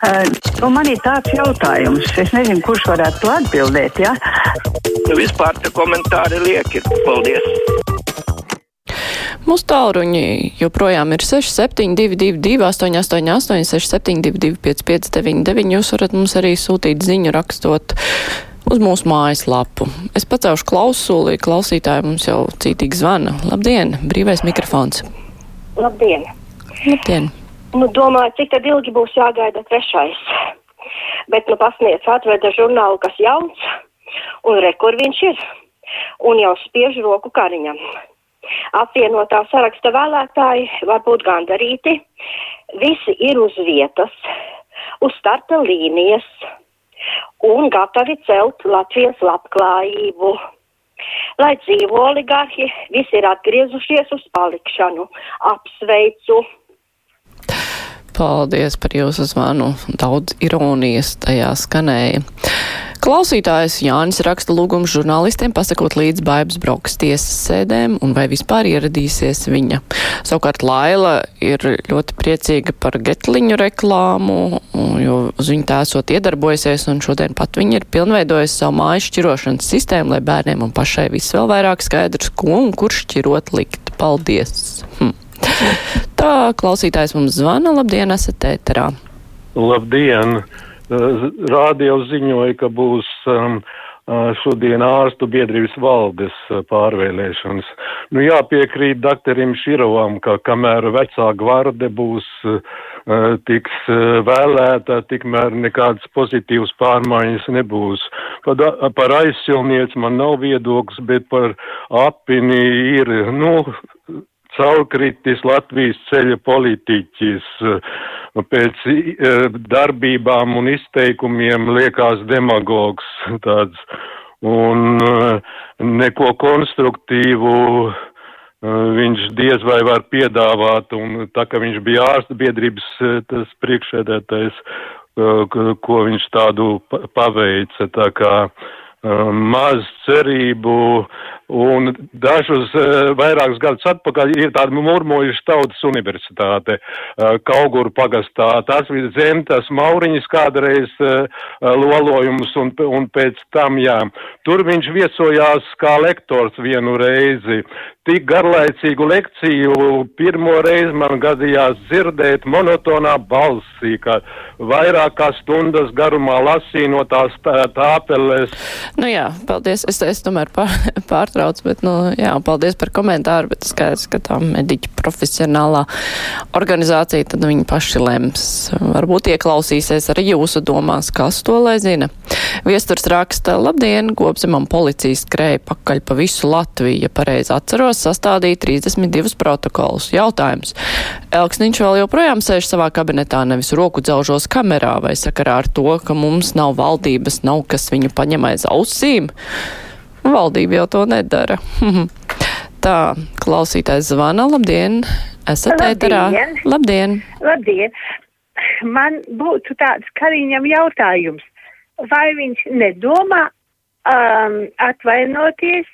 Uh, nu, man ir tāds jautājums, es nezinu, kurš varētu to atbildēt. Ja? Nu, vispār te komentāri lieki. Paldies! Mūsu tālruņi joprojām ir 6722, 888, 672, 559, jūs varat mums arī sūtīt ziņu rakstot uz mūsu mājaslapu. Es pacaušu klausuli, klausītāji mums jau cītīgi zvana. Labdien, brīvais mikrofons! Labdien! Labdien! Nu, domāju, cik tad ilgi būs jāgaida trešais. Bet, nu, pasniedz atveda žurnālu, kas jauns, un re, kur viņš ir. Un jau spiež roku kariņam. Apvienotā saraksta vēlētāji var būt gandarīti. Visi ir uz vietas, uz starta līnijas un gatavi celt Latvijas labklājību. Lai dzīvo oligarhi, visi ir atgriezušies uz palikšanu. Apsveicu! Paldies par jūsu zvanu. Daudz ironijas tajā skanēja. Klausītājs Jānis raksta lūgumu žurnālistiem pasakot līdz Baibas Brokas tiesas sēdēm un vai vispār ieradīsies viņa. Savukārt Laila ir ļoti priecīga par getliņu reklāmu, jo uz viņu tā esot iedarbojusies un šodien pat viņa ir pilnveidojusi savu māju šķirošanas sistēmu, lai bērniem un pašai viss vēl vairāk skaidrs, ko un kurš šķirot likt. Paldies! Hm. Tā klausītājs mums zvana. Labdien, esat ēterā! Labdien! Rādio ziņoja, ka būs um, šodien ārstu biedrības valdes pārvēlēšanas. Nu, jāpiekrīt doktorim Širovam, ka kamēr vecā gvarde būs, uh, tiks uh, vēlēta, tikmēr nekādas pozitīvas pārmaiņas nebūs. Par, par aizsilnieci man nav viedoklis, bet par apini ir, nu, caurkritis Latvijas ceļa politiķis. Pēc darbībām un izteikumiem liekas demagogs tāds. Un neko konstruktīvu viņš diez vai var piedāvāt, un tā kā viņš bija ārsta biedrības tas priekšēdētais, ko viņš tādu paveica, tā kā maz cerību, un dažus vairākus gadus atpakaļ ir tāda murmojuša tautas universitāte Kauguru pagastā. Tas bija Zemtas Mauriņas kādreiz lolojums, un, un pēc tam, jā, tur viņš viesojās kā lektors vienu reizi. Tik garlaicīgu lekciju pirmo reizi man gadījās dzirdēt monotonā balsī, ka vairāk kā stundas garumā lasīja no tās tāpeles. Nu jā, paldies. Es, es tomēr pār, pārtraucu, bet, nu, jā, paldies par komentāru, bet skaidrs, ka tā mediķa profesionālā organizācija, tad viņi paši lems. Varbūt ieklausīsies arī jūsu domās, kas to lai zina. Viesturs raksta, labdien, gobzemam policijas skrēja pakaļ pa visu Latviju, ja pareizi atceros, sastādīja 32 protokolus. Jautājums. Elksniņš vēl joprojām sēž savā kabinetā, nevis roku dzelžos kamerā, vai sakarā ar to, ka mums nav valdības, nav kas viņu paņem aiz ausīm? Valdība jau to nedara. Tā, klausītājs zvana, labdien, esat ēterā. Labdien! Labdien! Man būtu tāds kariņam jautājums vai viņš nedomā um, atvainoties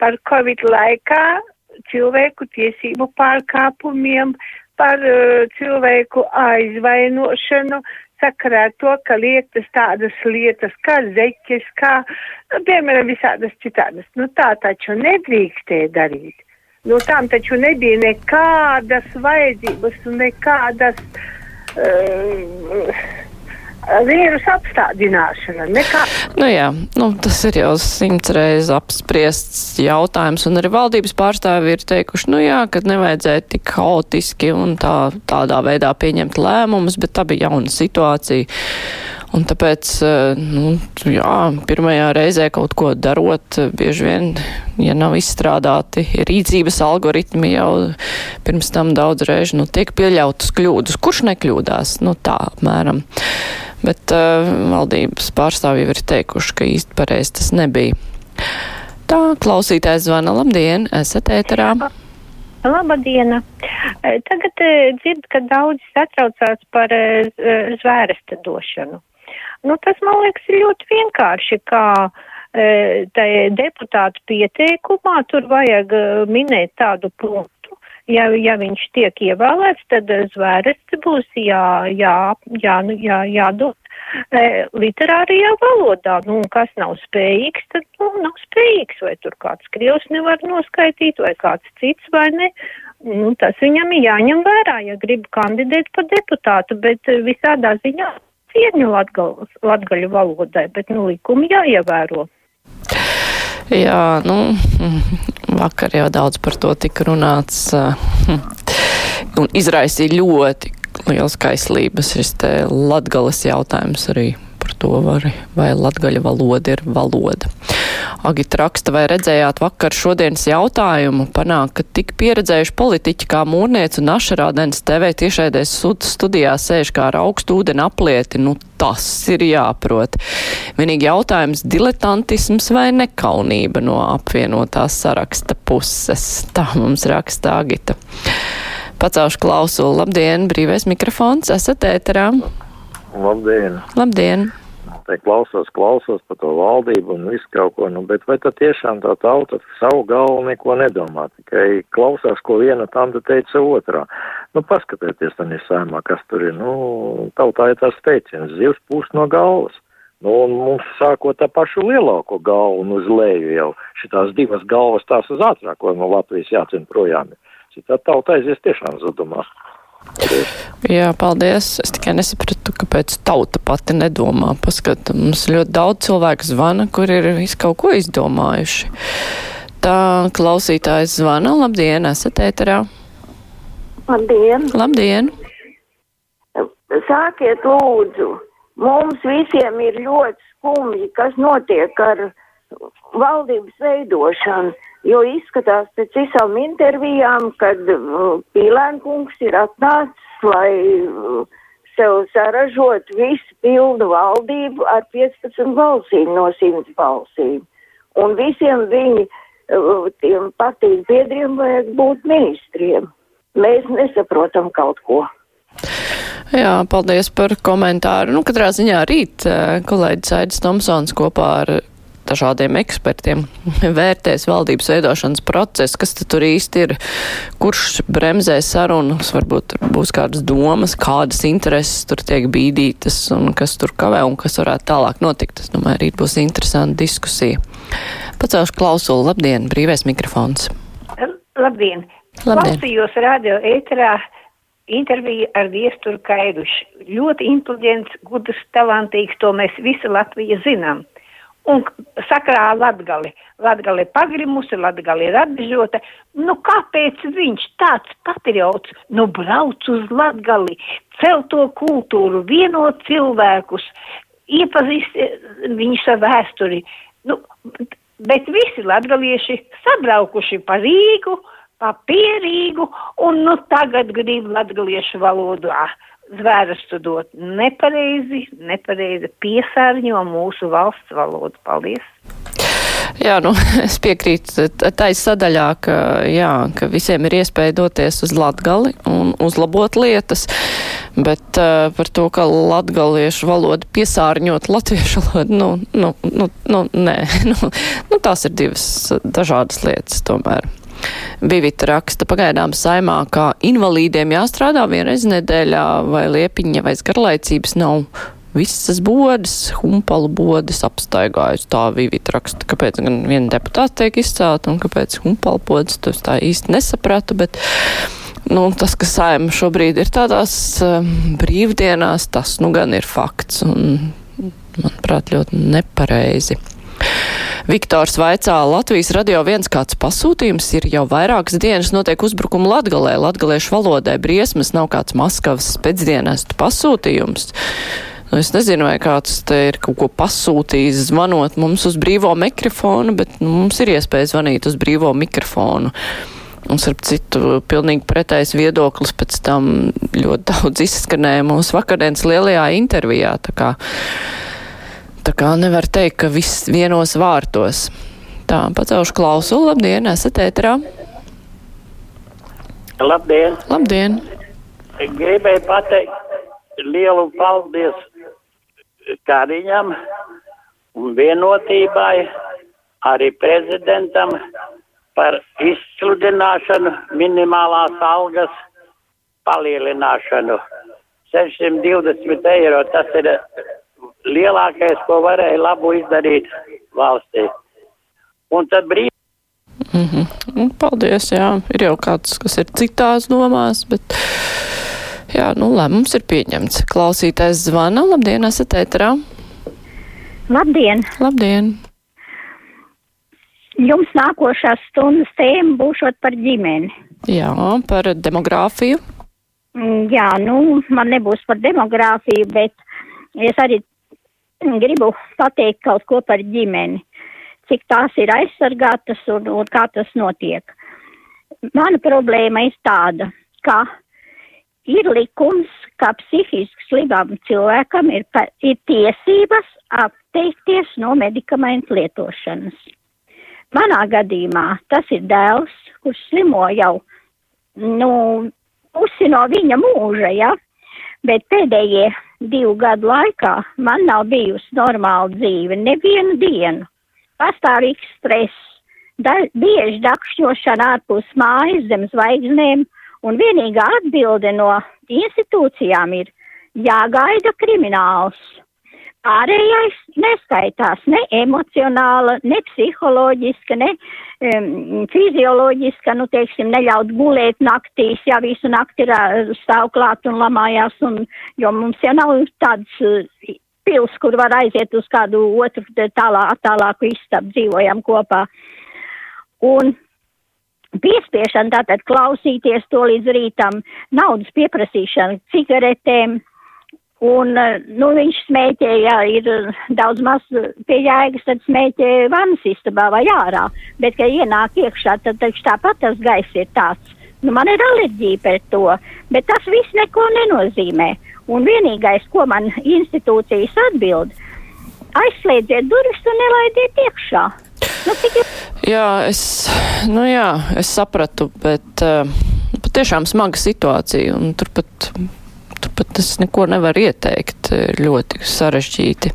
par Covid laikā cilvēku tiesību pārkāpumiem, par uh, cilvēku aizvainošanu, sakarā ar to, ka lietas tādas lietas kā zeķes, kā, nu, piemēram, visādas citādas. Nu, tā taču nedrīkstēja darīt. Nu, tām taču nebija nekādas vajadzības un nekādas. Uh, vīrusu apstādināšana. Nekā... Nu jā, nu, tas ir jau simts reizes apspriests jautājums, un arī valdības pārstāvi ir teikuši, nu jā, ka nevajadzēja tik haotiski un tā, tādā veidā pieņemt lēmumus, bet tā bija jauna situācija. Un tāpēc, nu, jā, pirmajā reizē kaut ko darot, bieži vien, ja nav izstrādāti rīcības algoritmi jau pirms tam daudz reižu, nu, tiek pieļautas kļūdas. Kurš nekļūdās? Nu, tā, apmēram bet uh, valdības pārstāvji ir teikuši, ka īsti pareizi tas nebija. Tā, klausītājs zvana, labdien, esat ēterā. Labadiena! Eh, tagad uh, dzird, ka daudzi satraucās par uh, zvēresta došanu. Nu, tas, man liekas, ir ļoti vienkārši, kā uh, deputātu pieteikumā tur vajag minēt tādu punktu, ja, ja viņš tiek ievēlēts, tad zvērests būs jā, jā, jā, nu, jā, jādod e, literārajā valodā. Nu, kas nav spējīgs, tad nu, nav spējīgs. Vai tur kāds krievs nevar noskaitīt, vai kāds cits, vai ne. Nu, tas viņam ir jāņem vērā, ja grib kandidēt par deputātu, bet visādā ziņā cieņu latgaļu valodai, bet nu, likumi jāievēro. Jā, nu, vakar jau daudz par to tika runāts un izraisīja ļoti liels kaislības šis te latgales jautājums arī par to, var, vai latgaļa valoda ir valoda. Agita raksta, vai redzējāt vakar šodienas jautājumu, panāk, ka tik pieredzējuši politiķi kā mūrniec un ašarādens TV tiešēdēs studijā sēž kā ar augstu ūdeni aplieti, nu tas ir jāprot. Vienīgi jautājums diletantisms vai nekaunība no apvienotās saraksta puses. Tā mums raksta Agita. Pacaušu klausulu. Labdien, brīvais mikrofons, esat ēterā. Labdien! Labdien! Te klausos, klausos par to valdību un visu kaut ko, nu, bet vai tad tiešām tā tauta savu galvu neko nedomā, tikai klausās, ko viena tanta teica otrā. Nu, paskatieties, tad ir sēmā, kas tur ir, nu, tautā ir tās teiciens, zivs pūst no galvas. Nu, un mums sākot ar pašu lielāko galvu un uz leju jau šitās divas galvas tās uz ātrāko no Latvijas jācina projām. Šitā tauta aizies tiešām zudumā. Jā, paldies. Es tikai nesapratu, kāpēc tauta pati nedomā. Paskat, mums ļoti daudz cilvēku zvana, kur ir visu kaut ko izdomājuši. Tā klausītājs zvana. Labdien, esat ēterā. Labdien! Labdien! Sākiet lūdzu, mums visiem ir ļoti skumji, kas notiek ar valdības veidošanu. Jo izskatās pēc visām intervijām, kad uh, Pīlēnkungs ir atnācis, lai uh, sev saražot visu pilnu valdību ar 15 balsīm no 100 balsīm. Un visiem viņi, uh, tiem partiju biedriem vajag būt ministriem. Mēs nesaprotam kaut ko. Jā, paldies par komentāru. Nu, katrā ziņā rīt kolēģis Aidis Tomsons kopā ar dažādiem ekspertiem vērtēs valdības veidošanas procesu, kas tur īsti ir, kurš bremzē sarunas, varbūt būs kādas domas, kādas intereses tur tiek bīdītas un kas tur kavē un kas varētu tālāk notikt. Es domāju, rīt būs interesanta diskusija. Pacelšu klausulu. Labdien, brīvais mikrofons. Labdien! Labdien. Klausījos radio ēterā interviju ar viesturu Kaidušu. Ļoti inteliģents, gudrs, talantīgs, to mēs visi Latvija zinām. Un sakrā Latgali. Latgali pagrimusi, Latgali ir atbežota. Nu, kāpēc viņš tāds patriots, nu, brauc uz Latgali, cel to kultūru, vienot cilvēkus, iepazīst viņu savu vēsturi. Nu, bet visi latgalieši sabraukuši pa Rīgu, pa Pierīgu, un nu tagad grib latgaliešu valodā zvērstu dot nepareizi, nepareizi piesārņo mūsu valsts valodu. Paldies! Jā, nu, es piekrītu tai sadaļā, ka, jā, ka visiem ir iespēja doties uz Latgali un uzlabot lietas, bet uh, par to, ka latgaliešu valoda piesārņot latviešu valodu, nu, nu, nu, nu nē, nu, nu, tās ir divas dažādas lietas tomēr. Vivita raksta pagaidām saimā, kā invalīdiem jāstrādā vienreiz nedēļā vai liepiņa vai garlaicības nav. Visas bodas, humpalu bodas apstaigājusi. Tā Vivita raksta, kāpēc gan viena deputāta tiek izcēlta un kāpēc humpalu bodas, to es tā īsti nesapratu, bet nu, tas, ka saima šobrīd ir tādās uh, brīvdienās, tas nu gan ir fakts un, manuprāt, ļoti nepareizi. Viktors vaicā, Latvijas radio viens kāds pasūtījums ir jau vairākas dienas notiek uzbrukumu latgalē, latgaliešu valodai briesmas nav kāds Maskavas pēcdienestu pasūtījums. Nu, es nezinu, vai kāds te ir kaut ko pasūtījis zvanot mums uz brīvo mikrofonu, bet nu, mums ir iespēja zvanīt uz brīvo mikrofonu. Un, starp citu, pilnīgi pretējs viedoklis pēc tam ļoti daudz izskanēja mūsu vakardienas lielajā intervijā. Tā kā Tā kā nevar teikt, ka viss vienos vārtos. Tā, pacelšu klausulu. Labdien, esat ēterā. Labdien! Labdien! Gribēju pateikt lielu paldies Kariņam un vienotībai, arī prezidentam par izsludināšanu minimālās algas palielināšanu. 620 eiro tas ir lielākais, ko varēja labu izdarīt valstī. Un tad brīvi. Mm -hmm. Paldies, jā. Ir jau kāds, kas ir citās domās, bet jā, nu, lēmums ir pieņemts. Klausītājs zvana. Labdien, esat ēterā. Labdien! Labdien! Jums nākošās stundas tēma būšot par ģimeni. Jā, par demogrāfiju. Mm, Jā, nu, man nebūs par demogrāfiju, bet es arī gribu pateikt kaut ko par ģimeni. Cik tās ir aizsargātas un, un kā tas notiek. Mana problēma ir tāda, ka ir likums, ka psihiski slimam cilvēkam ir, ir tiesības atteikties no medikamentu lietošanas. Manā gadījumā tas ir dēls, kurš slimo jau nu, pusi no viņa mūža, ja? bet pēdējie divu gadu laikā man nav bijusi normāla dzīve nevienu dienu. Pastāvīgs stress, da, bieži dakšķošana ārpus mājas zem zvaigznēm, un vienīgā atbilde no institūcijām ir jāgaida krimināls. Pārējais neskaitās ne emocionāla, ne psiholoģiska, ne um, fizioloģiska, nu, teiksim, neļaut gulēt naktīs, ja visu nakti ir stāv klāt un lamājās, un, jo mums jau nav tāds uh, pils, kur var aiziet uz kādu otru tālā, tālāku istabu, dzīvojam kopā. Un piespiešana tātad klausīties to līdz rītam, naudas pieprasīšana cigaretēm, Un, eh, nu, viņš smēķē, ja ir eh, daudz maz pie jēgas, tad smēķē vannas istabā vai ārā. Bet, kad ienāk iekšā, tad taču tāpat tas gaiss ir tāds. Nu, man ir alerģija pret to, bet tas viss neko nenozīmē. Un vienīgais, ko man institūcijas atbild, aizslēdziet durvis un nelaidiet iekšā. Nu, tik... Jā, es, nu jā, es sapratu, bet uh, patiešām smaga situācija, un turpat, turpat es neko nevaru ieteikt, ir ļoti sarežģīti.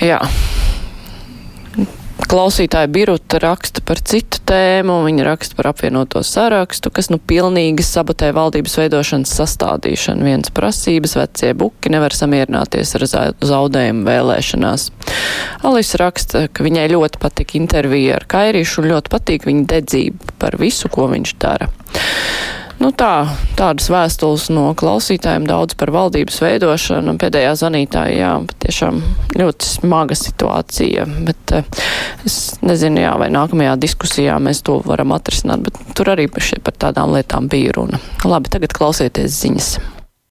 Jā. Klausītāja Biruta raksta par citu tēmu, viņa raksta par apvienoto sarakstu, kas nu pilnīgi sabotē valdības veidošanas sastādīšanu. Viens prasības vecie buki nevar samierināties ar za- zaudējumu vēlēšanās. Alis raksta, ka viņai ļoti patika intervija ar Kairīšu un ļoti patīk viņa dedzība par visu, ko viņš dara. Nu tā, tādas vēstules no klausītājiem daudz par valdības veidošanu. Pēdējā zanītāja, jā, tiešām ļoti smaga situācija, bet eh, es nezinu, jā, vai nākamajā diskusijā mēs to varam atrisināt, bet tur arī par tādām lietām bija runa. Labi, tagad klausieties ziņas.